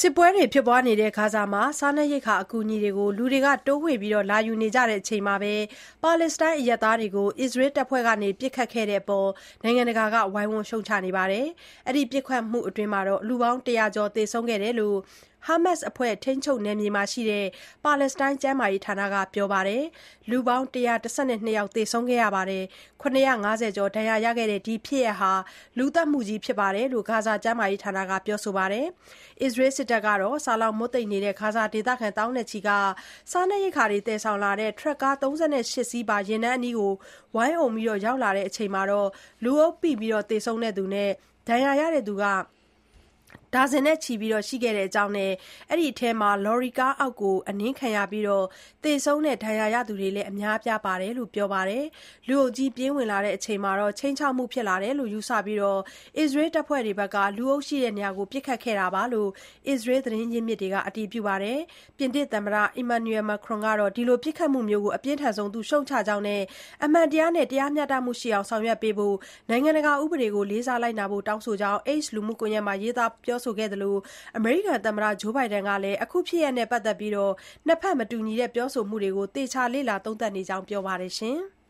စစ်ပွဲတွေဖြစ်ပွားနေတဲ့ ဂါဇာမှာ စားနပ်ရိက္ခာအကူအညီတွေကို လူတွေကတိုးဝှေ့လာယူနေကြချိန်မှာပဲပါလက်စတိုင်းအရပ်သားတွေကို အစ္စရေးတပ်ဖွဲ့တွေပစ်ခတ်ခဲ့တဲ့အပေါ် နိုင်ငံတကာက ဝိုင်းဝန်းရှုတ်ချလိုက်ပါတယ်။အဲဒီပစ်ခတ်မှုအတွင်း လူပေါင်း ၁၀၀ ကျော် သေဆုံးခဲ့တယ်လို့ ဟာမတ်စ်အဖွဲ့ထိန်းချုပ်နယ်မြေမှာရှိတဲ့ ပါလက်စတိုင်းကျန်းမာရေးဌာနက ပြောပါတယ်။လူပေါင်း ၁၁၂ ယောက် သေဆုံးခဲ့ပြီး ၇၅၀ ကျော် ဒဏ်ရာရခဲ့တဲ့ ဒီဖြစ်ရပ်ဟာ လူသတ်မှုကြီးဖြစ်တယ်လို့ ဂါဇာကျန်းမာရေးဌာနက ပြောပါတယ်။အစ္စရေးစစ်တပ်ကတော့ ဆာလောင်မွတ်သိပ်နေတဲ့ ဂါဇာဒေသခံ သောင်းနဲ့ချီစားနပ်ရိက္ခာတွေ သယ်ဆောင်လာတဲ့ ထရပ်ကား ၃၈ စီးပါ ယာဉ်တန်းအနီး ဝိုင်းအုံရောက်လာချိန်မှာလူအုပ်ပိသေဆုံးသူနဲ့ ဒဏ်ရာရသူ ဒါဇင်နဲ့ချီရှိခဲ့ကြောင်းနဲ့ အဲဒီထဲမှာ လော်ရီကားအောက် အနင်းခံရပြီး သေဆုံးဒဏ်ရာရသူတွေလည်း အများအပြားပါဝင်တယ်လို့ ပြောပါတယ်။လူအုပ်ကြီး ပြေးဝင်လာချိန်မှာ ခြိမ်းခြောက်မှုဖြစ်လာတယ်လို့ ယူဆပြီး အစ္စရေးတပ်ဖွဲ့တွေက လူအုပ်ရှိရာနေရာကို ပစ်ခတ်ခဲ့တာလို့ အစ္စရေး သတင်းရင်းမြစ်တွေက အတည်ပြုပါတယ်။ပြင်သစ်သမ္မတ Emmanuel Macron ကတော့ ဒီလို ပစ်ခတ်မှုမျိုးကို အပြင်းထန်ဆုံးရှုတ်ချကြောင်းနဲ့ အမှန်တရားနဲ့ တရားမျှတမှုရှိအောင် ဆောင်ရွက်ပေးဖို့နဲ့နိုင်ငံတကာ ဥပဒေကို လေးစားလိုက်နာဖို့ တောင်းဆိုကြောင်း X လူမှုကွန်ရက်မှာ ရေးသားပြောဆိုခဲ့သလို အမေရိကန်သမ္မတ Joe Biden ကလည်း အခုဖြစ်ရပ်နဲ့ ပတ်သက်လို့နှစ်ဘက် မတူညီတဲ့ ပြောဆိုမှုတွေကို သေချာ လေ့လာ သုံးသပ်နေကြောင်း ပြောပါတယ်။